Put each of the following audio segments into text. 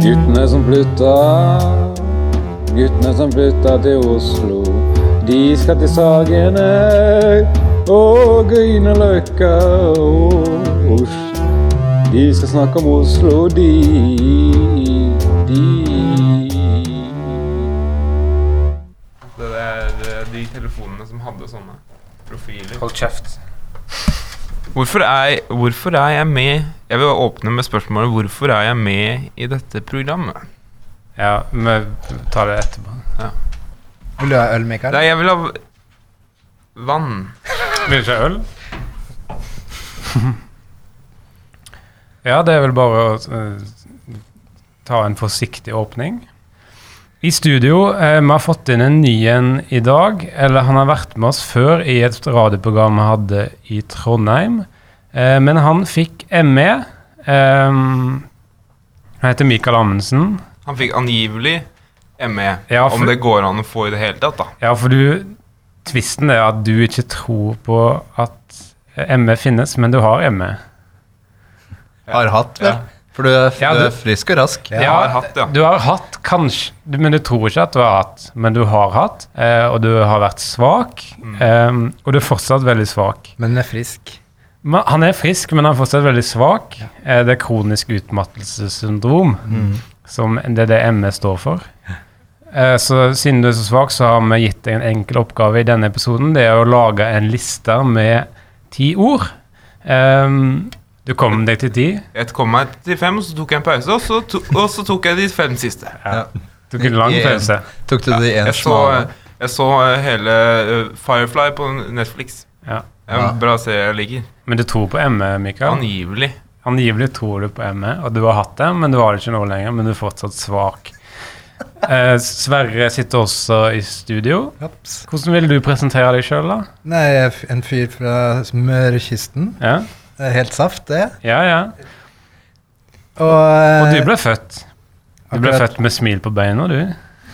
Guttene som flytta, guttene som flytta til Oslo. De skal til Sagene og Grünerløkka og Oslo. De skal snakke om Oslo, de, de. Det er de telefonene som hadde sånne profiler. Hold kjeft. Hvorfor er, hvorfor er jeg med Jeg vil åpne med spørsmålet Hvorfor er jeg med i dette programmet? Ja, vi tar det etterpå. Ja. Vil du ha øl, Mikael? Nei, jeg vil ha vann. Vil du ikke ha øl? ja, det er vel bare å uh, ta en forsiktig åpning. I studio eh, vi har fått inn en ny en i dag. Eller han har vært med oss før i et radioprogram vi hadde i Trondheim. Eh, men han fikk ME. Eh, han heter Mikael Amundsen. Han fikk angivelig ME. Ja, for- Om det går an å få i det hele tatt, da. Ja, for du Tvisten er at du ikke tror på at ME finnes, men du har. ME. Har hatt, vel? For du er, Ja, du du- er frisk og rask. Jeg har hatt, ja. Du har hatt, kanskje, du- men du tror ikke at du har hatt. Men du har hatt, eh, og du har vært svak. Eh, og du er fortsatt veldig svak. Men den er frisk. Men, han er frisk, men han er fortsatt veldig svak. Eh, det er kronisk utmattelsessyndrom, som det er det ME står for. Eh, så siden du er så svak, så har vi gitt deg en enkel oppgave i denne episoden. Det er å lage en liste med ti ord. Eh, du kom deg til ti. Jeg kom meg til fem, og så tok jeg en pause, og så, to, og så tok jeg de fem siste. Ja. Tok en lang pause. Tok du de en Jeg så, jeg så eh, hele eh, Firefly på Netflix. Ja. Det er en bra serie jeg liker. Men du tror på ME, Mikael? Angivelig. Angivelig tror du på ME, og du har hatt det, men du har det ikke nå lenger. Men du er fortsatt svak. Eh, Sverre sitter også i studio. Hvordan vil du presentere deg sjøl, da? Nei, jeg er en fyr fra Mørekysten. Ja, Det er helt saft, det. ja. ja. Og, Og eh, du ble født. Du ble akkurat- født med smil på beina, du.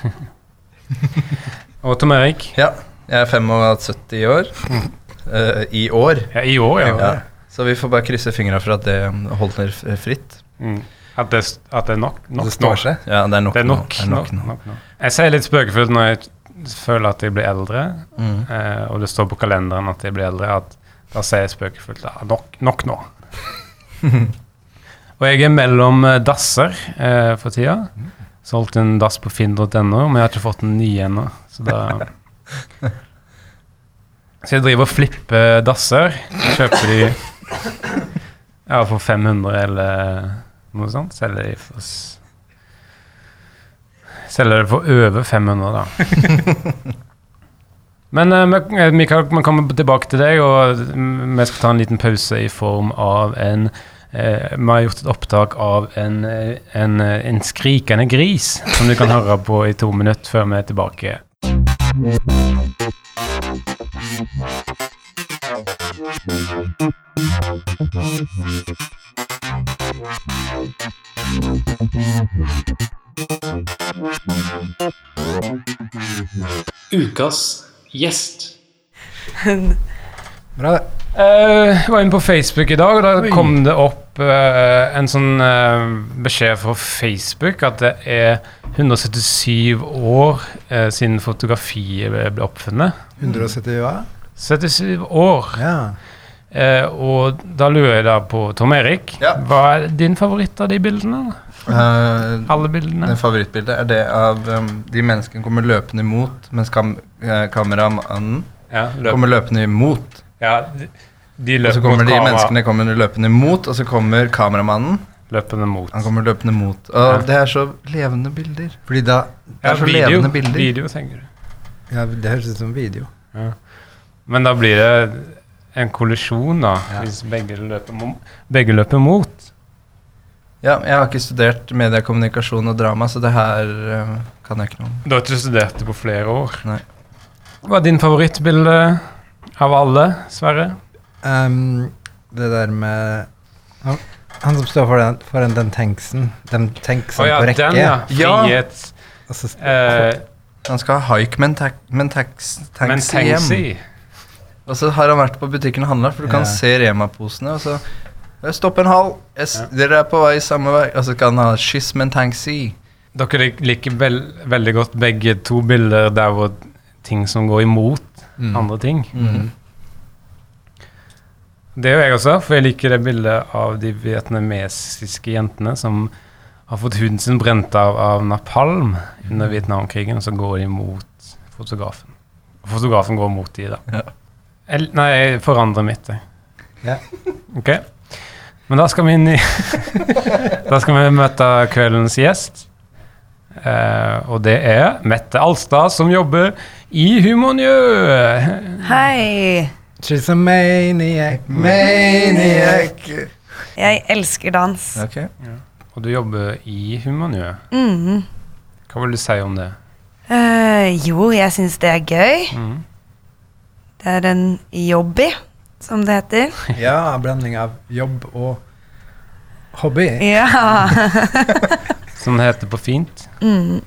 og Tom Erik. Ja. Jeg er 75 år. Uh, I år. Ja, I år, ja. Ja. Så vi får bare krysse fingra for at det holder fritt. Mm. At, det, at det er nok, nok det står seg. Ja, det er nok, Det er nok, nå. er nok nok, nok nå. Jeg sier litt spøkefullt når jeg føler at jeg blir eldre, Mm. uh, og det står på kalenderen at jeg blir eldre, at da sier jeg spøkefullt da, nok, nok nå. og jeg er mellom eh, dasser eh, for tida. Solgt en dass på finn.no, men jeg har ikke fått en ny ennå. Så da Så jeg driver og flipper dasser. Kjøper de ja, for 500 eller noe sånt. Selger de for Selger det for over 500, da. Men uh, Mikael, vi kommer tilbake til deg, og mm, vi skal ta en liten pause i form av en uh, Vi har gjort et opptak av en, eh, en, eh, en skrikende gris, som du kan høre på i to minutter før vi er tilbake. Ukas gjest. Bra, det. Eh, jeg var inne på Facebook i dag, og da kom det opp eh, en sånn eh, beskjed fra Facebook at det er 177 år siden fotografiet ble oppfunnet. 170 hva? 77 år. Ja. Eh, og da lurer jeg da på Tom Erik. Ja. Hva er din favoritt av de bildene? Eh, Alle bildene? det favorittbildet er det av um, de menneskene kommer løpende imot, mens kam eh, kameramannen Ja, løp. kommer løpende imot. ja de, de Og løper så kommer de menneskene kommer løpende imot, og så kommer kameramannen. løpende mot. Han kommer løpende mot. Og Ja. det er så levende bilder. Fordi da Det Ja, er så video, levende bilder. video, tenker du. Ja, det høres ut som video. Men da blir det en kollisjon, da, Ja. hvis begge løper, begge løper mot. Ja, jeg har ikke studert mediekommunikasjon og drama, så det her uh, kan jeg ikke noe om. Du har ikke studert det på flere år. Nei. Hva er din favorittbilde av alle, Sverre? Um, det der med han, han som står foran, for den tanksen. Den tanksen oh, ja, på rekke. den, ja. Frihet Ja. Altså, uh, Han skal ha haik Men taxi hjem. Og så har han vært på butikken og handla, for du kan se Rema-posene. Og så Eh, Stopp en hal. Dere er på vei samme vei. Og så kan han ha Skyss med en tanksy. Dere liker vel, veldig godt begge to bilder der hvor ting som går imot Mm. andre ting. Mm. Det gjør jeg også, for jeg liker det bildet av de vietnamesiske jentene som har fått huden sin brent av av napalm under Vietnamkrigen, og så går de mot fotografen. Og fotografen går mot de da. Ja. Jeg, nei, jeg forandrer mitt, jeg. Ja. Ok. Men da skal vi inn i Da skal vi møte kveldens gjest. Uh, og det er Mette Alstad, som jobber i Humornjø. Hei! She's a maniac. Maniac. Jeg elsker dans. Ok. Og du jobber i Humornjø. Mhm. Hva vil du si om det? Uh, jo, jeg syns det er gøy. Mm. Det er en jobby, som det heter. Ja, blanding av jobb og hobby. Ja. Som det heter på fint. Mm.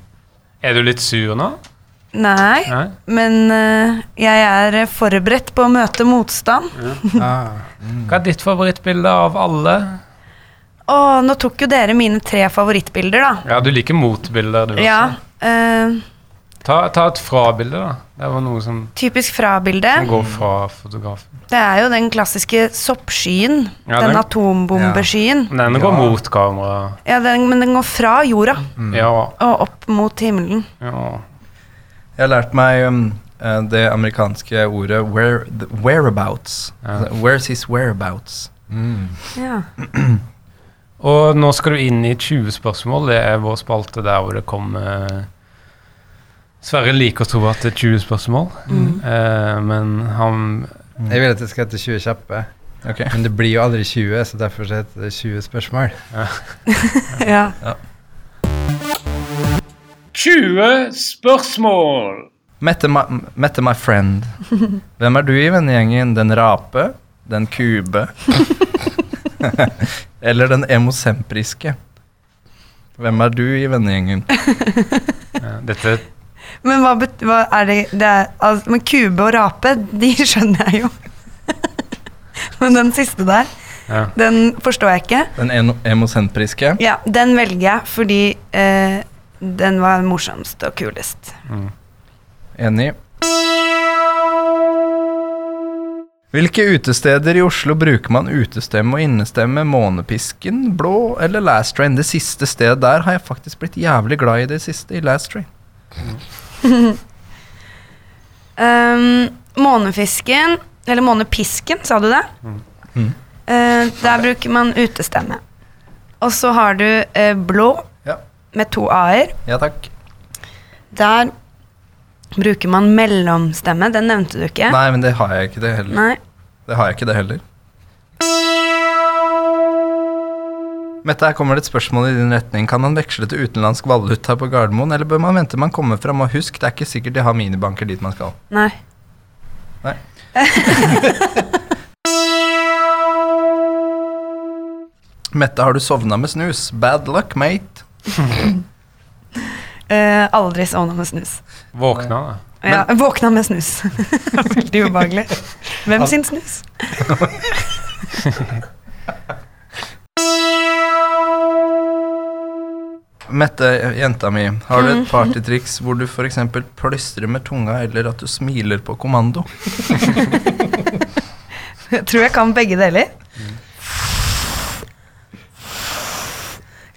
Er du litt sur nå? Nei, Nei? men uh, jeg er forberedt på å møte motstand. Ah. Hva er ditt favorittbilde av alle? Å, nå tok jo dere mine tre favorittbilder, da. Ja, du liker motbilder, du Ja. også. Uh, Ta, ta et fra-bilde, da. Det var noe som, typisk fra-bilde. som går fra fotografen. Det er jo den klassiske soppskyen. Ja, den den- atombombeskyen. Den Ja. går mot kamera. Ja, den, men den går fra jorda Ja, og opp mot himmelen. ja. Jeg har lært meg um, eh, det amerikanske ordet where, the whereabouts. Ja. Altså, Where's his whereabouts? Mm. Ja. Og nå skal du inn i 20 spørsmål. Det er vår spalte der hvor det kommer Sverre liker å tro at det er 20 spørsmål, Mm. eh, men han Jeg vil at det skal hete 20 kjappe, Okay. men det blir jo aldri 20, så derfor så heter det 20 spørsmål. ja. 20 spørsmål! Mette, my, Mette, my friend. Hvem er du i vennegjengen? Den rape? Den kube? Eller den emosempriske? Hvem er du i vennegjengen? Ja, dette Men hva, hva er det, det er, altså, Men kube og rape, de skjønner jeg jo. men den siste der, ja. den forstår jeg ikke. Den emosentriske? Ja, den velger jeg fordi eh, den var morsomst og kulest. Mm. Enig. Hvilke utesteder i Oslo bruker man utestemme og innestemme, Månepisken, Blå eller Last Train? Det siste stedet der har jeg faktisk blitt jævlig glad i det siste, i Last Train. Um, månefisken, eller månepisken, sa du det? Mm. Uh, der bruker man utestemme. Og så har du uh, blå Ja. med to a-er. Ja takk. Der bruker man mellomstemme. Den nevnte du ikke. Nei, men det har jeg ikke det heller. Nei. Det har jeg ikke det heller. Mette, her kommer det et spørsmål i din retning. Kan man veksle til utenlandsk valuta på Gardermoen, eller bør man vente man kommer fram? Og husk, det er ikke sikkert de har minibanker dit man skal. Nei. Nei. Mette, har du sovna med snus? Bad luck, mate. Eh, aldri sovna med snus. Våkna, da. Ja, våkna med snus. Veldig ubehagelig. Hvem sin snus? Mette, jenta mi, har du et partytriks hvor du f.eks. plystrer med tunga, eller at du smiler på kommando? Jeg tror jeg kan begge deler.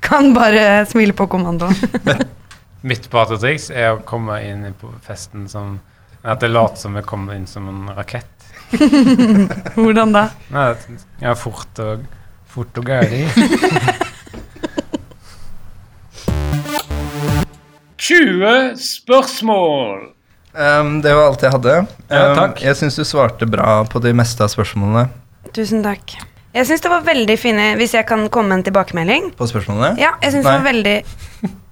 Kan bare smile på kommando. Mitt partytriks er å komme inn på festen som At det later som jeg kommer inn som en rakett. Hvordan da? Nei, ja, fort og, fort og gæli. 20 spørsmål! Um, det var alt jeg hadde. Ja, Um, takk. Jeg syns du svarte bra på de meste av spørsmålene. Tusen takk. Jeg syns det var veldig fine Hvis jeg kan komme med en tilbakemelding? På spørsmålene? Ja, jeg synes det var veldig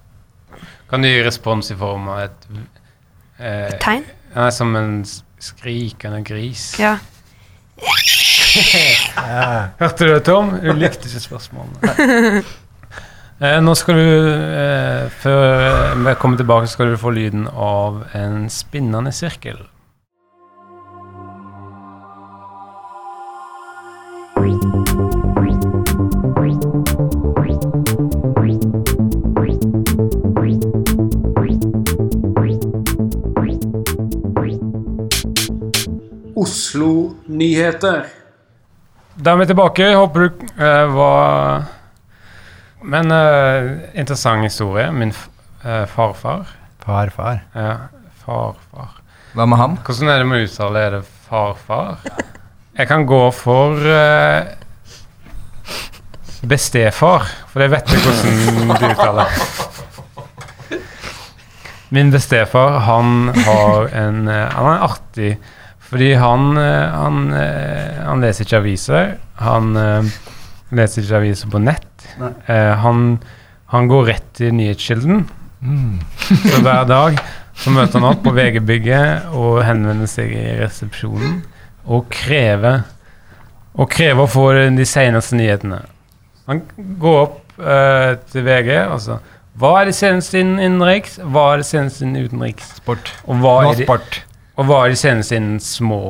Kan du gi respons i form av et eh, tegn. Nei, som en skrikende gris. Ja. Hørte du det, Tom? Du likte ikke spørsmålene. Eh, nå skal du, eh, før vi kommer tilbake, skal du få lyden av en spinnende sirkel. Oslo-nyheter. Da er vi tilbake. Håper du eh, var men uh, interessant historie. Min f eh, farfar Farfar. Ja, farfar. Hva med ham? Hvordan er det med uttale? Er det farfar? Jeg kan gå for uh, bestefar, for jeg vet ikke hvordan du uttaler Min bestefar, han har en Han er artig, fordi han Han, han leser ikke aviser. Han leser ikke aviser på nett. Eh, han, han går rett til nyhetskilden. Så hver dag så møter han opp på VG-bygget og henvender seg i resepsjonen og krever og krever å få de seneste nyhetene. Han går opp eh, til VG og så Hva er det seneste innen innenriks? Hva er det seneste innen utenriks? Sport. Og hva er, de, sport. og hva er de seneste innen små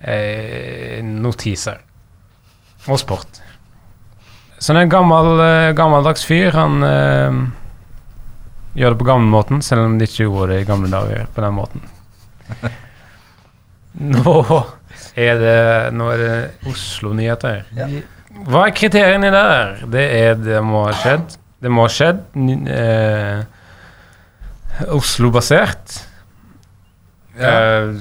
eh, notiser? Og sport. Så det er en gammel, eh, gammeldags fyr. Han eh, gjør det på gamlemåten, selv om de ikke gjorde det i gamle dager på den måten. Nå er det, nå er det Oslo-nyheter. Hva er kriteriene der? Det er det må ha skjedd. Det må ha skjedd. Eh, Oslo-basert. Eh,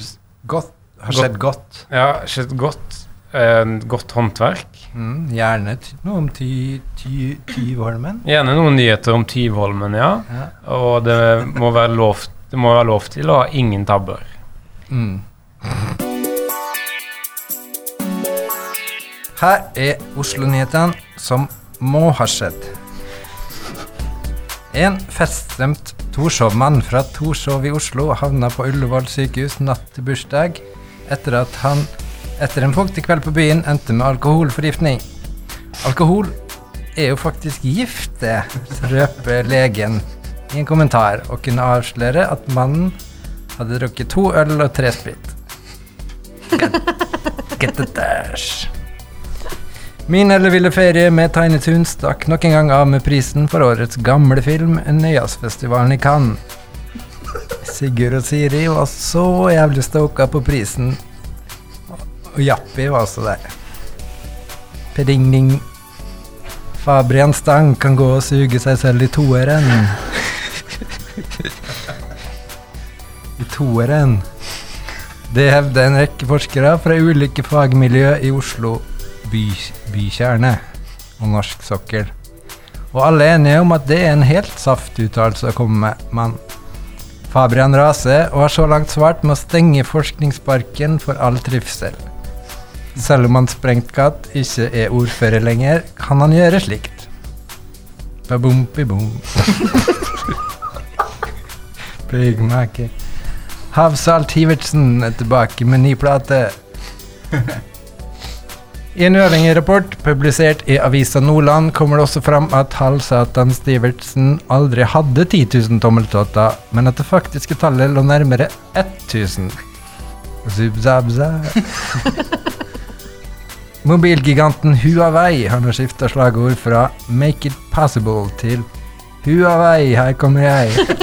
Godt. Har skjedd godt. ja, skjedd godt. Eh, godt håndverk. Mm, gjerne noe om ty ty Tyvholmen. Gjerne noen nyheter om Tyvholmen, ja. Ja. Og det må lov, det må være lov til å ha ingen tabber. Mm. Her er Oslo-nyhetene som må ha skjedd. En feststemt Torshov-mann fra Torshov i Oslo havna på Ullevål sykehus natt til bursdag etter at han etter en fuktig kveld på byen endte med alkoholforgiftning. Alkohol er jo faktisk gift, det, røper legen i en kommentar, og kunne avsløre at mannen hadde drukket to øl og tre sprit. Get, get the dash. Min elleville ferie med Tiny Toons stakk nok en gang av med prisen for årets gamle film Nøyasfestivalen i Cannes. Sigurd og Siri var så jævlig stoka på prisen, og Jappi var også der. Peding-ding. Fabrian Stang kan gå og suge seg selv i toeren. I toeren. Det hevder en rekke forskere fra ulike fagmiljø i Oslo by, bykjerne og norsk sokkel. Og alle er enige om at det er en helt saft uttalelse å komme med, men Fabrian raser og har så langt svart med å stenge forskningsparken for all trivsel. Selv om han sprengt katt ikke er ordfører lenger, kan han gjøre slikt. Ba-bom-bi-bom. Byggmaker. Havsalt Hivertsen er tilbake med ny plate. I en uavhengig publisert i Avisa Nordland kommer det også fram at Halvsatan Stivertsen aldri hadde 10 000 tommeltotter, men at det faktiske tallet lå nærmere 1000. Zubzabza. Mobilgiganten Huawei har nå skifta slagord fra 'Make it possible' til 'Huawei, her kommer jeg'.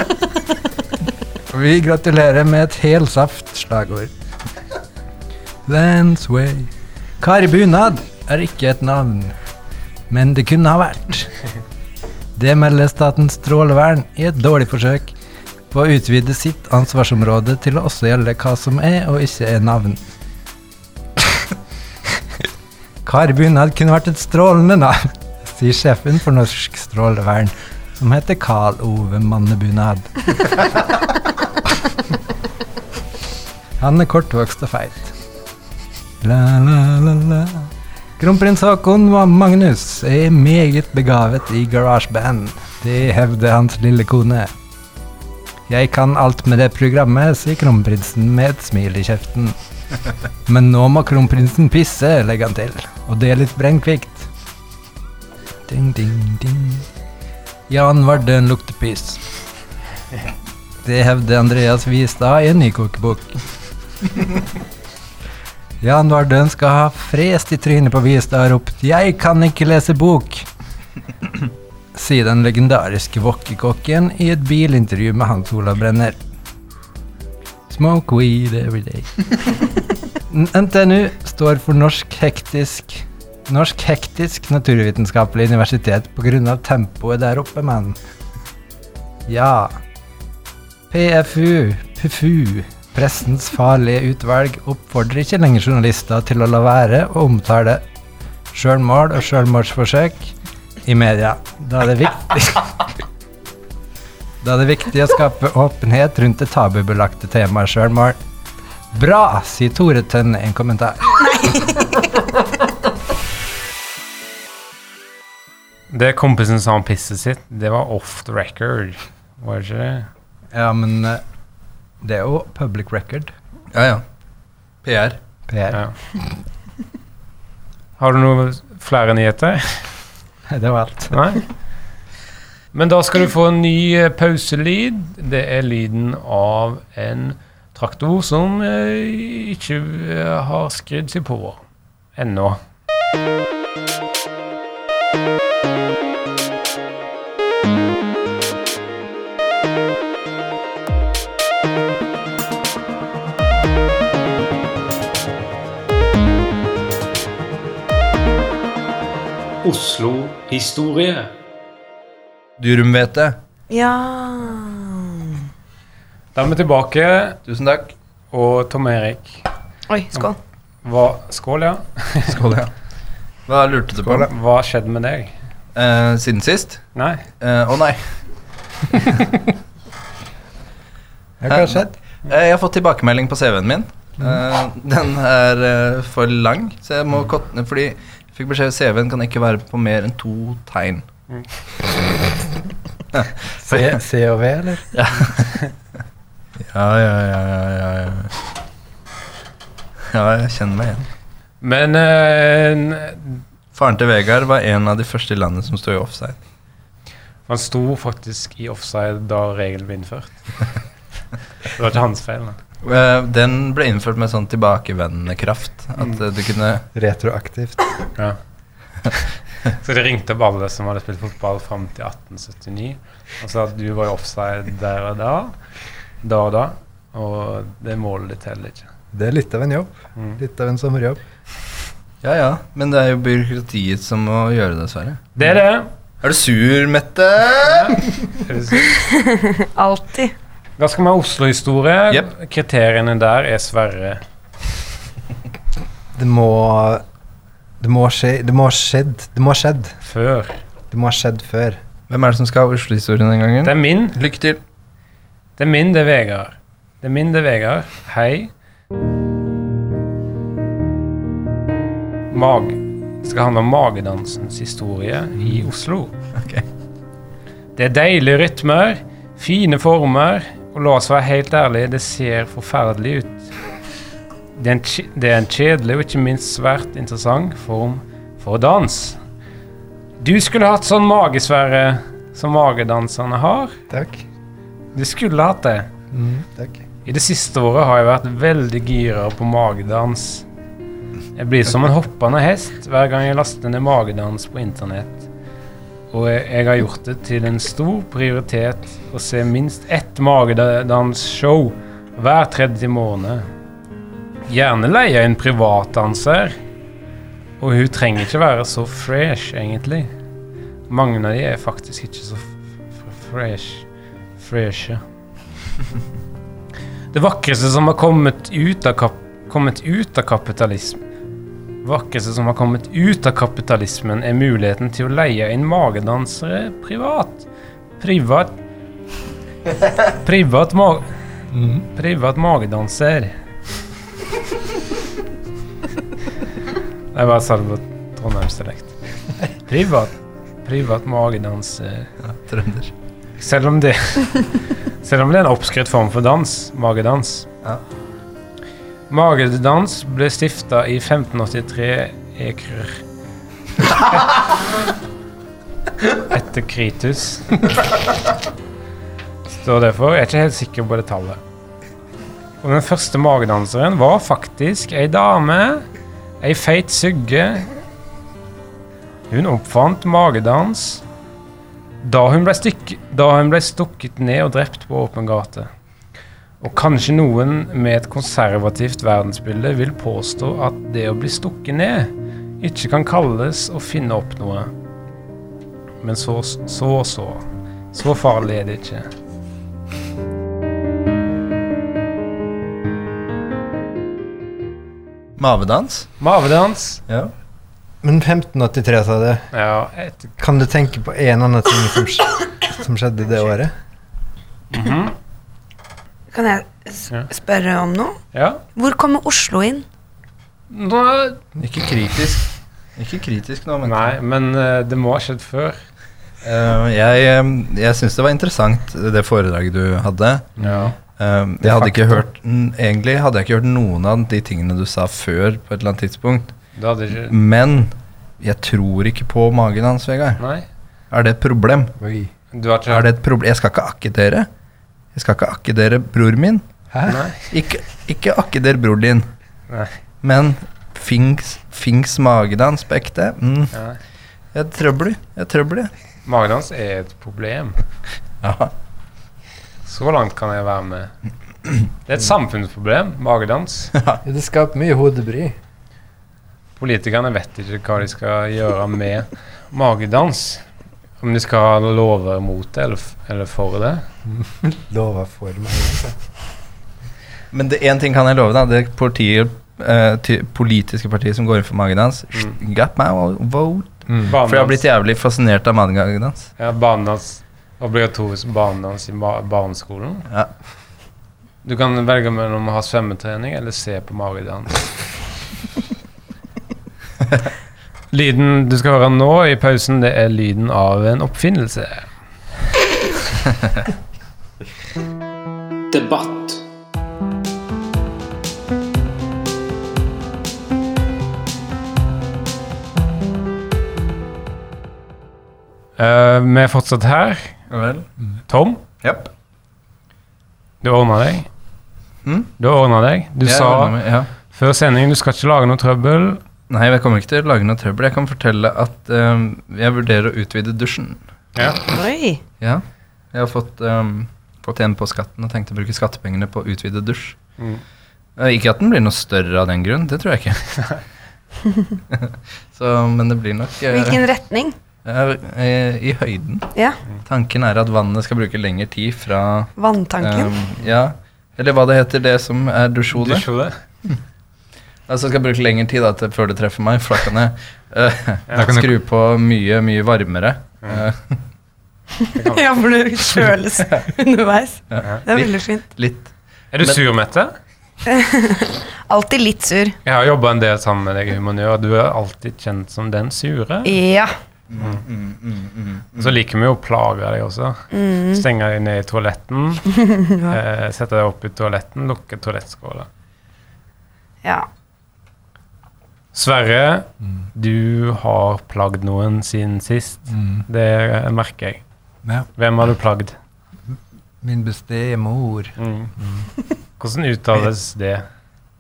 Vi gratulerer med et helsaft-slagord. That's way. Kari Bunad er ikke et navn, men det kunne ha vært. Det melder Statens strålevern i et dårlig forsøk på å utvide sitt ansvarsområde til å også gjelde hva som er og ikke er navn. Kari Bunad kunne vært et strålende navn, sier sjefen for Norsk strålevern, som heter Karl Ove Mannebunad. Han er kortvokst og feit. La, la, la, la. Kronprins Haakon Magnus er meget begavet i garasjeband. Det hevder hans lille kone. Jeg kan alt med det programmet, sier kronprinsen med et smil i kjeften. Men nå må kronprinsen pisse, legger han til. Og det er litt brennkvikt. Ding, ding, ding. Jan Vardøen lukter piss. Det hevder Andreas Vistad i en ny kokebok. Jan Vardøen skal ha frest i trynet på Vistad og ropt 'Jeg kan ikke lese bok', sier den legendariske wokkekokken i et bilintervju med Hans Olav Brenner. Smoke weed every day. NTNU står for Norsk Hektisk Norsk Hektisk Naturvitenskapelig Universitet pga. tempoet der oppe, mann. Ja. PFU, PFU, Pressens farlige utvalg, oppfordrer ikke lenger journalister til å la være å omtale sjølmål og sjølmordsforsøk i media. Da er det viktig Da er det viktig å skape åpenhet rundt det tabubelagte temaet sjølmål. Bra, sier Tore Tønne i en kommentar. Det kompisen sa om pisset sitt, det var off the record. Var det ikke det? Ja, men eh, det er jo public record. Ja, ja. PR. PR. Ja. Har du noen flere nyheter? Det var alt. Nei? Men da skal du få en ny eh, pauselyd. Det er lyden av en traktor som eh, ikke eh, har skrudd seg på ennå. Oslo-historie. Durumhvete. Ja Da er vi tilbake, Tusen takk. og Tom Erik Oi, skål. hva, Skål, ja. Skål, ja. Hva lurte du på? Hva skjedde med deg? Eh, siden sist? Nei? Eh, Å nei. Hva har skjedd? Eh, jeg har fått tilbakemelding på CV-en min. Eh, den er eh, for lang, så jeg må kotte ned fordi jeg fikk beskjed CV-en kan ikke være på mer enn to tegn. C, C og V, eller? Ja, ja, ja, ja, ja, ja. Ja, jeg kjenner meg igjen. Men eh, Faren til Vegard var en av de første i landet som sto i offside. han sto faktisk i offside da regelen ble innført. Det var ikke hans feil. Da. Eh, Den ble innført med sånn tilbakevendende kraft. At eh, du kunne Retroaktivt. Ja. Så de ringte opp alle som hadde spilt fotball fram til 1879 og sa at du var i offside der og da, da og da, og det målet ditt heller ikke. Det er litt av en jobb. Mm. Litt av en sommerjobb. Ja ja, men det er jo byråkratiet som må gjøre det, dessverre. Det er det. Er du sur, Mette? Alltid. Da skal vi ha Oslo-historie. Yep. Kriteriene der er Sverre. Det må Det må skje Det må ha skjedd. Det må ha skjedd. Før. Det må ha skjedd før. Hvem er det som skal ha Oslo-historien den gangen? Det er min. Lykke til. Det er min, det er Vegard. Det er min, det er Vegard. Hei. Mag... Det skal handle om magedansens historie i Oslo. Ok. Det er deilige rytmer, fine former, og la oss være helt ærlige, det ser forferdelig ut. Det er en, det er en kjedelig og ikke minst svært interessant form for dans. Du skulle hatt sånn magesfære som magedanserne har. Takk. Du skulle hatt det. Mm, takk. I det siste året har jeg vært veldig gira på magedans. Jeg blir som en hoppende hest hver gang jeg laster ned magedans på internett. Og jeg, har gjort det til en stor prioritet å se minst ett magedansshow hver tredje måned. Gjerne leie en privatdanser. Og hun trenger ikke være så fresh, egentlig. Mange av de er faktisk ikke så fresh. Freshe. Det vakreste som har kommet ut av, kap kommet ut av kapitalism vakreste som har kommet ut av kapitalismen, er muligheten til å leie inn magedansere privat. Privat Privat ma Privat magedanser. Jeg bare sa det på trondheimsdialekt. Privat Privat magedanser. Ja, trønder. Selv om det Selv om det er en oppskrytt form for dans, magedans. Ja. Magedans ble stifta i 1583 ekr. Etter Kritus. Står det for. Jeg er ikke helt sikker på det tallet. Og den første magedanseren var faktisk ei dame. Ei feit sugge. Hun oppfant magedans da hun, da hun ble stukket ned og drept på åpen gate. Og kanskje noen med et konservativt verdensbilde vil påstå at det å bli stukket ned ikke kan kalles å finne opp noe. Men så, så, så. Så farlig er det ikke. Mavedans? Mavedans. Ja. Men 1583, sa du. Ja, et, Kan du tenke på en annen ting som, sk- som skjedde det året? Kan jeg s Ja. spørre om noe? ja. Hvor kommer Oslo inn? Nå, Ikke kritisk. Ikke kritisk nå, men nei, men uh, det må ha skjedd før. Uh, jeg, uh, jeg syns det var interessant, det foredraget du hadde. Ja. Eh, jeg hadde ikke hørt Egentlig hadde jeg ikke hørt noen av de tingene du sa før, på et eller annet tidspunkt. Ikke Men jeg tror ikke på magen hans, Vegard. Nei. Er det et problem? Oi. Du har ikke Er det et problem? Jeg skal ikke akkedere. Jeg skal ikke akkedere bror min. Hæ? Nei. Ikke, ikke akkeder bror din. Nei. Men fings magen hans, på ekte mm, Jeg er trøbbel. Jeg er trøbbel hans er et problem. Ja. Så langt kan jeg være med. Det er et samfunnsproblem, magedans. Ja, det skaper mye hodebry. Politikerne vet ikke hva de skal gjøre med magedans. Om de skal love mot det eller, eller for det. lover for meg. altså. Men det én ting kan jeg love deg. Det partiet, eh, politiske partiet som går inn for magedans, Mm. got my vote. Mm. For jeg har blitt jævlig fascinert av magedans. Ja, barnedans. Obligatorisk barnedans i ba barneskolen. Ja. Du kan velge mellom å ha svømmetrening eller se på maridans. Lyden du skal høre nå i pausen, det er lyden av en oppfinnelse. Debatt. Uh, vi er fortsatt her. Vel. Tom, Yep. du ordna deg. Mm? Du ordna deg. Du Jeg sa meg, ja. før sending du skal ikke lage noe trøbbel. Nei, jeg kommer ikke til å lage noe trøbbel. Jeg kan fortelle at um, jeg vurderer å utvide dusjen. Ja. Oi. Ja. Jeg har fått, um, fått igjen på skatten og tenkte å bruke skattepengene på å utvide dusj. Mm. Eh, ikke at den blir noe større av den grunn, det tror jeg ikke. Så, men det blir nok eh, Hvilken retning? Eh, I høyden. Ja. Tanken er at vannet skal bruke lengre tid fra Vanntanken. um, Ja, eller hva det heter, det som er dusjhodet. Dusjhode. Altså skal bruke lengre tid da, til, før det treffer meg, for da kan jeg eh, Ja, skru på mye, mye varmere. Eh, ja, for det kjøles underveis. ja. Det er litt, veldig fint. litt. Er du Men- sur, Mette? Alltid litt sur. Jeg har jobba en del sammen med deg i og du er alltid kjent som den sure. Ja. Mm, mm, mm, mm. Så liker vi å plage deg også. Mm. Stenge deg ned i toaletten, eh, sette deg opp i toaletten, lukke toalettskåla. ja. Sverre, du har plagd noen siden sist. Mm. Det merker jeg. Ja. Hvem har du plagd? Min bestemor. Mm. Hvordan uttales det?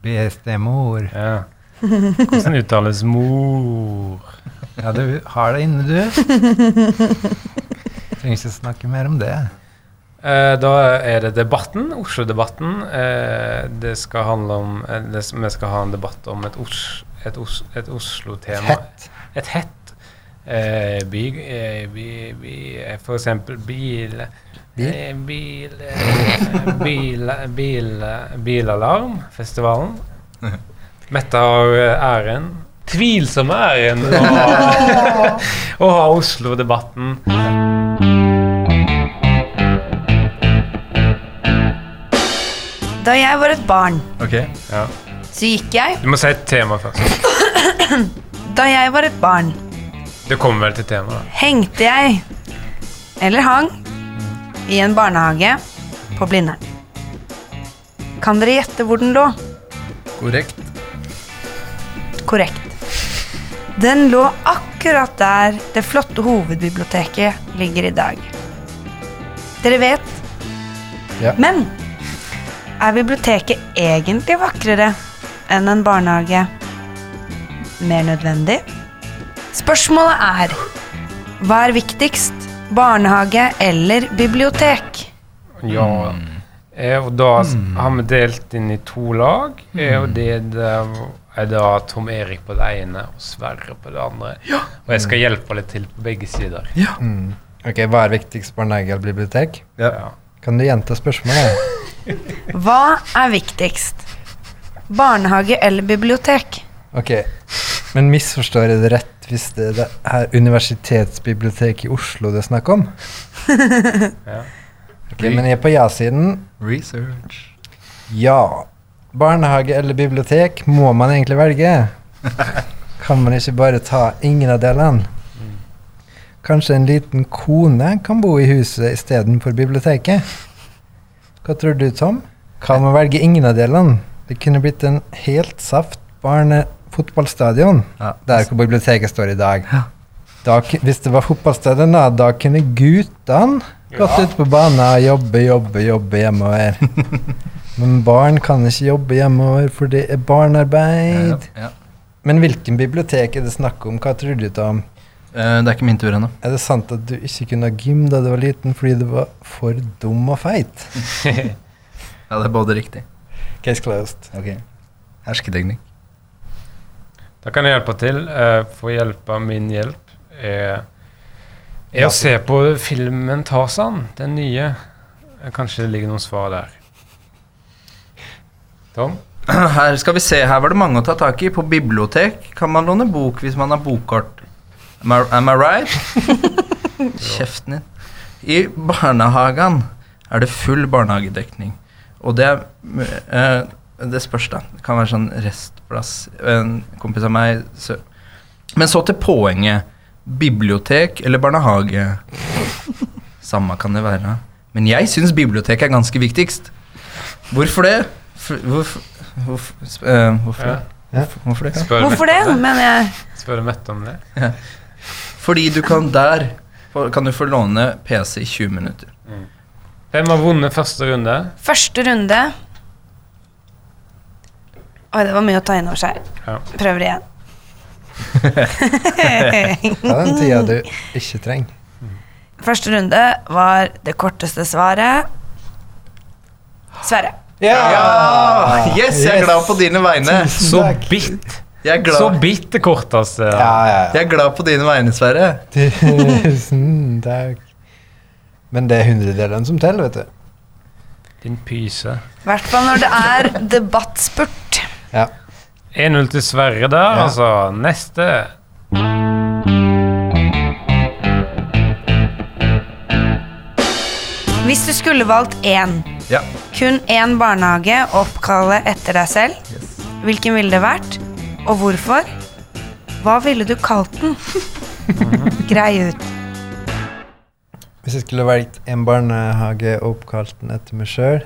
Bestemor. Ja. Hvordan uttales mor? Ja, du har det inne, du. Trenger ikke snakke mer om det. Eh, da er det debatten, Oslo-debatten. Eh, det skal handle om eh, det, Vi skal ha en debatt om et, Os, et, Os, et Oslo-tema. Et hett. Eh, by, eh, by, by, eh, for eksempel bil Bil? eh, Bil, bil, bil, Bilalarmfestivalen. Mette har æren. Tvilsomme æren å, å ha Oslo-debatten. Da jeg var et barn, okay. Ja. så gikk jeg Du må si et tema først. Da jeg var et barn, Det kommer vel til temaet. hengte jeg eller hang i en barnehage på Blindern. Kan dere gjette hvor den lå? Korrekt. Korrekt. Den lå akkurat der det flotte hovedbiblioteket ligger i dag. Dere vet. Ja. Men er biblioteket egentlig vakrere enn en barnehage? Mer nødvendig? Spørsmålet er hva er viktigst? Barnehage eller bibliotek? Ja, Eh, og da har vi delt inn i to lag. Og det der er da Tom Erik på det ene og Sverre på det andre. Ja. Og jeg skal hjelpe litt til på begge sider. Mm. Ok, Hva er viktigst, barnehage eller bibliotek? Ja. Kan du gjenta spørsmålet? Hva er viktigst? Barnehage eller bibliotek? Ok, Men misforstår jeg det rett hvis det er det her universitetsbiblioteket i Oslo det er snakk om? Ja. Ok, Men jeg er på ja-siden. Research. Ja. Barnehage eller bibliotek må man egentlig velge. Kan man ikke bare ta ingen av delene? Kanskje en liten kone kan bo i huset istedenfor biblioteket? Hva tror du, Tom? Kan man velge ingen av delene? Det kunne blitt en helt saft barnefotballstadion Ja. der hvor biblioteket står i dag. Ja. Da, hvis det var fotballstadion, da, da kunne guttene gått ut på banen og jobbe, jobbe, jobbe hjemover. Men barn kan ikke jobbe hjemover, for det er barnearbeid. Ja. Men hvilken bibliotek er det snakk om? Hva tror du, Tom? Eh, det er ikke min tur ennå. Er det sant at du ikke kunne ha gym da du var liten fordi du var for dum og feit? Ja, det er både riktig. Case closed. Ok. Hersketeknikk. Da kan jeg hjelpe til. Eh, få hjelp av min hjelp. Er, er å se på filmen Tarzan, den nye. Kanskje det ligger noen svar der. Tom? Her skal vi se, her var det mange å ta tak i. På bibliotek kan man låne bok hvis man har bokkort. Am I, am I right? Kjeften din. I barnehagen er det full barnehagedekning. Og det er uh, Det spørs, da. Det kan være sånn restplass. En kompis av meg så. Men så til poenget. Bibliotek eller barnehage? Samme kan det være. Men jeg syns bibliotek er ganske viktigst. Hvorfor det? For, hvorfor, hvorfor, eh, Ja. det? hvorfor, hvorfor det? Spør Hvorfor det? om Men jeg Spør du Mette om det? Fordi du kan der kan du få låne PC i 20 minutter. Hvem har vunnet første runde? Første runde Oi, det var mye å ta inn over seg. Ja. Prøver igjen. Ta den tida du ikke trenger. Første runde var det korteste svaret. Sverre. Ja! Yes, jeg er glad på dine vegne. Så bitt! Jeg er Så bitt bitte kort, altså. Ja, ja, ja. jeg er glad på dine vegne, Sverre. Tusen takk. Men det er hundredelen som teller, vet du. Din pyse. I hvert fall når det er debattspurt. Ja. 1-0 til Sverre der, Ja. altså. Neste. Hvis du skulle valgt én, Ja. Kun én barnehage å oppkalle etter deg selv, hvilken ville det vært, og hvorfor? Hva ville du kalt den? Grei ut. Hvis jeg skulle valgt en barnehage og oppkalt den etter meg sjøl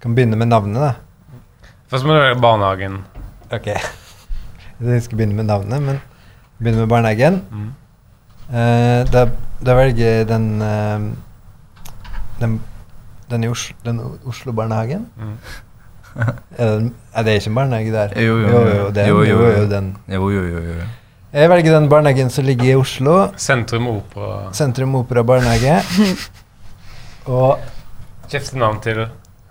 Kan begynne med navnet, da. Først må du velge barnehagen. Ok. Jeg skal begynne med navnet, men begynne med barnehagen. Mm. Uh, da, da velger jeg den uh, Den, den i Oslo, den Oslo-barnehagen. Mm. er, den, er det ikke en barnehage der? Jo, jo, jo, jo. den, jo, jo, jo. den. Jo, jo, jo, jo. Jeg velger den barnehagen som ligger i Oslo. Sentrum Opera. Sentrum Opera barnehage. Og Skifte navn til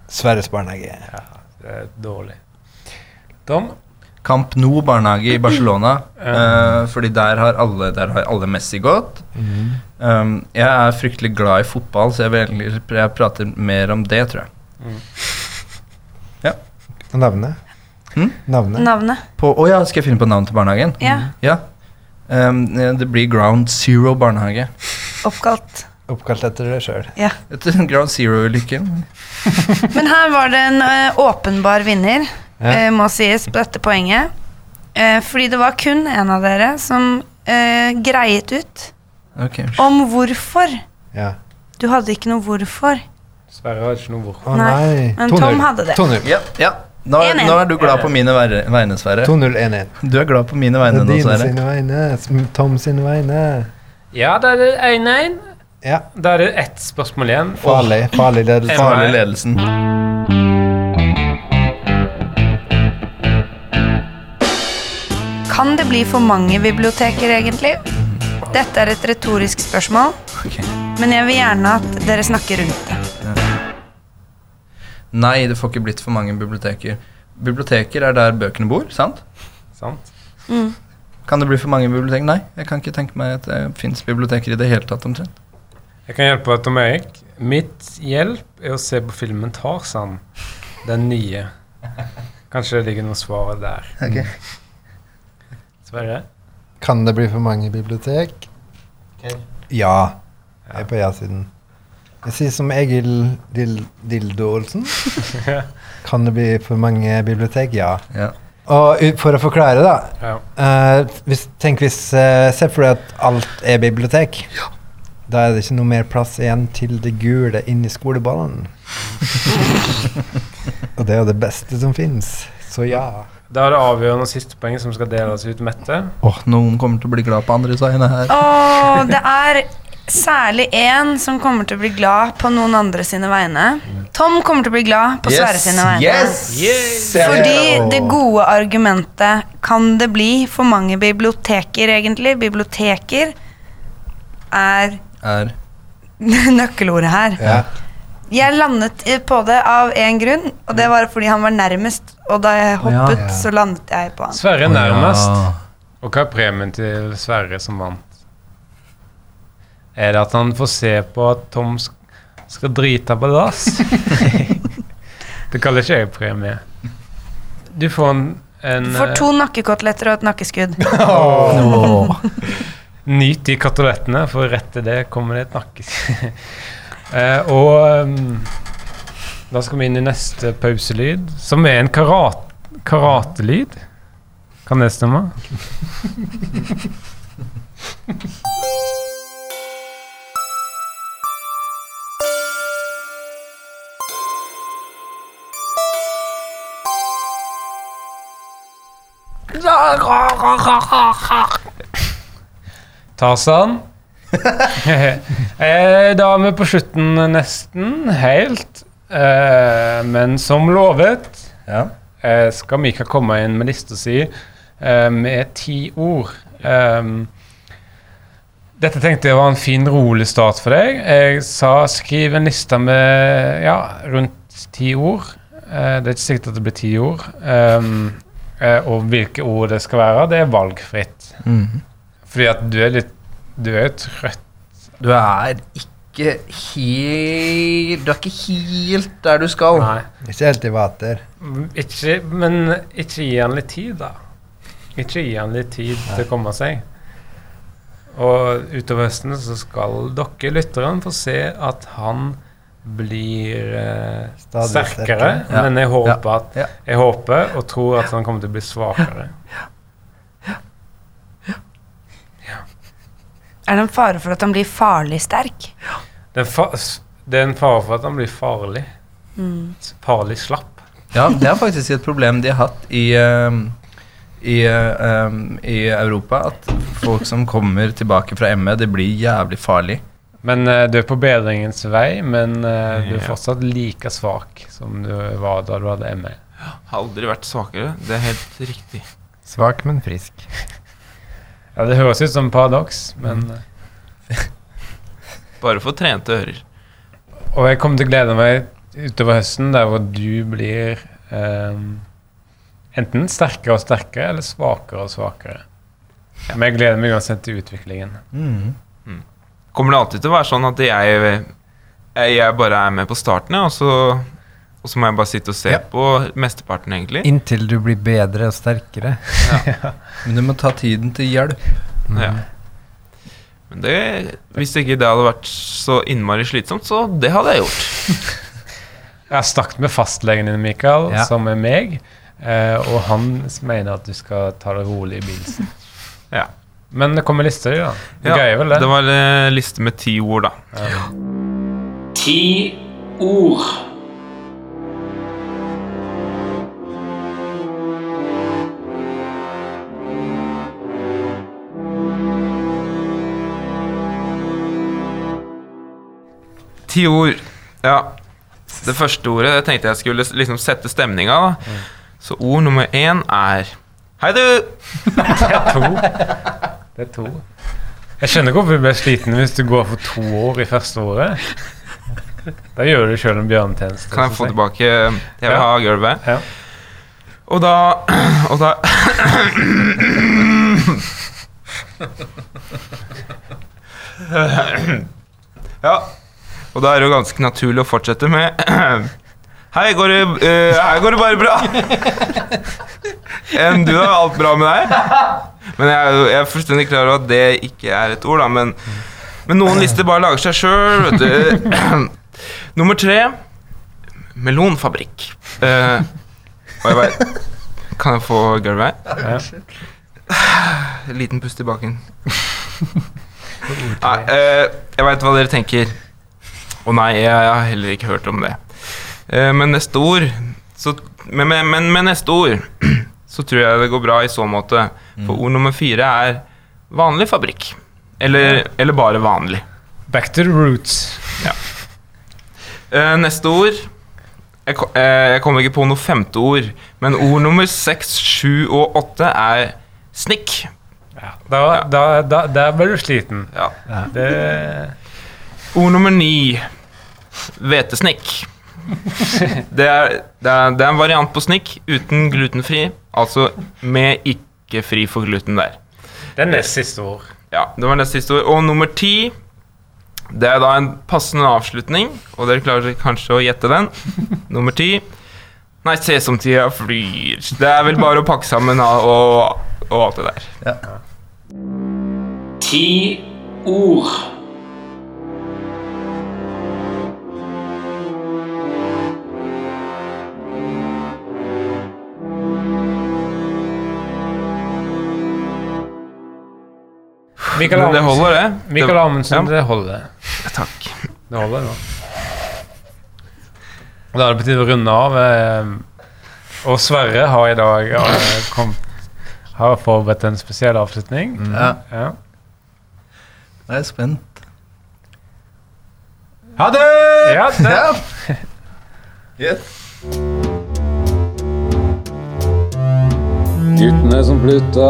Sverres barnehage. Ja, Det er dårlig. Tom? Camp Nou barnehage i Barcelona. Ja. eh, fordi der har alle, der har alle Messi gått. Mm. Um, jeg er fryktelig glad i fotball, så jeg, vil, jeg prater mer om det, tror jeg. Og navnet? Hm? Navnet? Navnet. På, å ja, skal jeg finne på navn til barnehagen? Ja, Ja. Um, det blir Ground Zero barnehage. oppkalt. Oppkalt etter deg sjøl. Ja. Etter Ground Zero-ulykken. Men her var det en eh, åpenbar vinner, Ja. eh, må sies, på dette poenget. Eh, fordi det var kun en av dere som eh, greiet ut okay. om hvorfor. Ja. Du hadde ikke noe hvorfor. Sverre har ikke noe hvorfor. Nei, nei. men 2-0. Tom hadde det. Ja, ja. Nå, er- 1-1. nå er du glad på mine vegne, Sverre. 2-0-1-1. Du er glad på mine vegne nå, dine Sverre. sine vegne. Tom sine vegne. Ja, da er det 1-1. Ja. Da er det ett spørsmål igjen. Farlig. Farlig ledelse. Farlig. Farlig ledelsen. Kan det bli for mange biblioteker, egentlig? Dette er et retorisk spørsmål, men jeg vil gjerne at dere snakker rundt det. Nei, det får ikke blitt for mange biblioteker. Biblioteker er der bøkene bor, sant? Sant? Mm. Kan det bli for mange biblioteker? Nei, jeg kan ikke tenke meg at det fins biblioteker i det hele tatt, omtrent. Jeg kan hjelpe Tom Erik. Mitt hjelp er å se på filmen Tarzan, den nye. Kanskje det ligger noe svar der. Sverre? Kan det bli for mange bibliotek? Ja. Jeg er på ja-siden. Jeg sier som Egil Dil Dildo Olsen. Kan det bli for mange bibliotek? Ja. Ja. Og for å forklare, da. Ja. Uh, hvis, tenk hvis uh, Se for deg at alt er bibliotek. Da er det ikke noe mer plass igjen til det gule inni skoleballen. Og det er jo det beste som fins. Så ja. Da er det avgjørende siste poeng som skal deles ut Mette. Åh, noen kommer til å bli glad på andre vegne her. Oh, det er særlig én som kommer til å bli glad på noen andre sine vegne. Tom kommer til å bli glad på Sverre sine vegne. Fordi det gode argumentet Kan det bli for mange biblioteker, egentlig? Biblioteker er Er nøkkelordet her. ja. Jeg landet på det av én grunn, og det var fordi han var nærmest. Og da jeg hoppet, ja. så landet jeg på han. Sverre er nærmest. Og hva er premien til Sverre som vant? Er det at han får se på at Tom skal drite på dass? det kaller ikke jeg premie. Du får en, en Du får to nakkekoteletter og et nakkeskudd. Nyt de kotelettene, for rett til det kommer det et nakkeskudd. Eh, og um, da skal vi inn i neste pauselyd, som er en karat karatelyd. Kan det stemme? Tarzan. eh, da er vi på slutten nesten, helt. Eh, men som lovet Ja. eh, skal Mika komme inn med lista si med ti ord. Dette tenkte jeg var en fin, rolig start for deg. Jeg sa skriv en liste med ja, rundt ti ord. Det er ikke sikkert at det blir ti ord. Og hvilke ord det skal være, det er valgfritt. Mm. Fordi at du er litt Du er trøtt. Du er ikke helt Du er ikke helt der du skal. Nei. Ikke helt i vater. Ikke, men ikke gi han litt tid, da. Ikke gi han litt tid til å komme seg. Og utover høsten så skal dere lytterne få se at han blir eh, sterkere. sterkere. Ja. Men jeg håper, at, Ja. jeg håper og tror at han kommer til å bli svakere. Er det en fare for at han blir farlig sterk? Det er, fa det er en fare for at han blir farlig. Farlig slapp. Ja, det er faktisk et problem de har hatt i, ehm, i, um, i Europa. At folk som kommer tilbake fra ME, det blir jævlig farlig. Men uh, du er på bedringens vei, men eh, du er fortsatt like svak som du var da du hadde ME. Har aldri vært svakere. Det er helt riktig. Svak, men frisk. Ja, Det høres ut som paradoks, men eh, Bare for trente ører. Og jeg kommer til å glede meg utover høsten, der hvor du blir eh, enten sterkere og sterkere, eller svakere og svakere. Men jeg gleder meg uansett til utviklingen. Kommer det alltid til å være sånn at jeg, jeg, jeg bare er med på starten, ja, og så, og så må jeg bare sitte og se Ja. på mesteparten, egentlig? Inntil du blir bedre og sterkere. Men du må ta tiden til hjelp. Ja. Men det, hvis ikke det hadde vært så innmari slitsomt, så det hadde jeg gjort. Jeg har snakket med fastlegen din, Mikael, Ja. som er meg, eh, og han mener at du skal ta det rolig i bilsen. Ja. Men det kommer lister, da. Du Ja, greier vel det? Det var en liste med ti ord, da. Ti ord. Ti ord. Ja. Det første ordet jeg tenkte jeg skulle liksom sette stemninga. da. Så ord nummer én er Hei, du! Det er to. Det er to. Jeg skjønner hvorfor du blir sliten hvis du går for to år i første året. Da gjør du sjøl en bjørnetjeneste. Kan jeg få tilbake Jeg vil ha gulvet. Ja. Og da Og da Ja. Og da er det jo ganske naturlig å fortsette med Hei, går det, uh, her går det bare bra. Enn du, da? Alt bra med deg? Men jeg, jeg er fullstendig klar over at det ikke er et ord, da. Men, men noen lister bare lager seg sjøl, vet du. Nummer tre melonfabrikk. Uh, og jeg bare Kan jeg få gulvet? Ja. Liten pust i baken. Nei, uh, jeg veit hva dere tenker. Å nei, jeg, jeg har heller ikke hørt om det. Eh, men neste ord så, men, men, men neste ord så tror jeg det går bra i så måte. For ord nummer fire er vanlig fabrikk. Eller, eller bare vanlig. Back to the roots. Eh, neste ord jeg, eh, jeg kommer ikke på noe femte ord, men ord nummer seks, sju og åtte er snikk. Ja. Da, da, da, der ble du sliten. Ja. Det Ord nummer ni hvetesnikk. Det er, det, er, det er en variant på snikk uten glutenfri, altså med ikke fri for gluten der. Det er nest siste ord. Ja, det var nest siste ord. Og nummer ti, det er da en passende avslutning, og dere klarer kanskje å gjette den. Nummer ti. Nei, se som tida flyr. Det er vel bare å pakke sammen og, og, alt det der. Ti ord. Mikael Amundsen, det holder, det. Mikael det Amundsen ja. det holder. Takk. Det holder da. Da er det på tide å runde av. eh, Og Sverre har i dag kommet kom, har forberedt en spesiell avslutning. Ja, Ja. jeg er spent. Ha det! Ja, det. Yes. Guttene som flytta,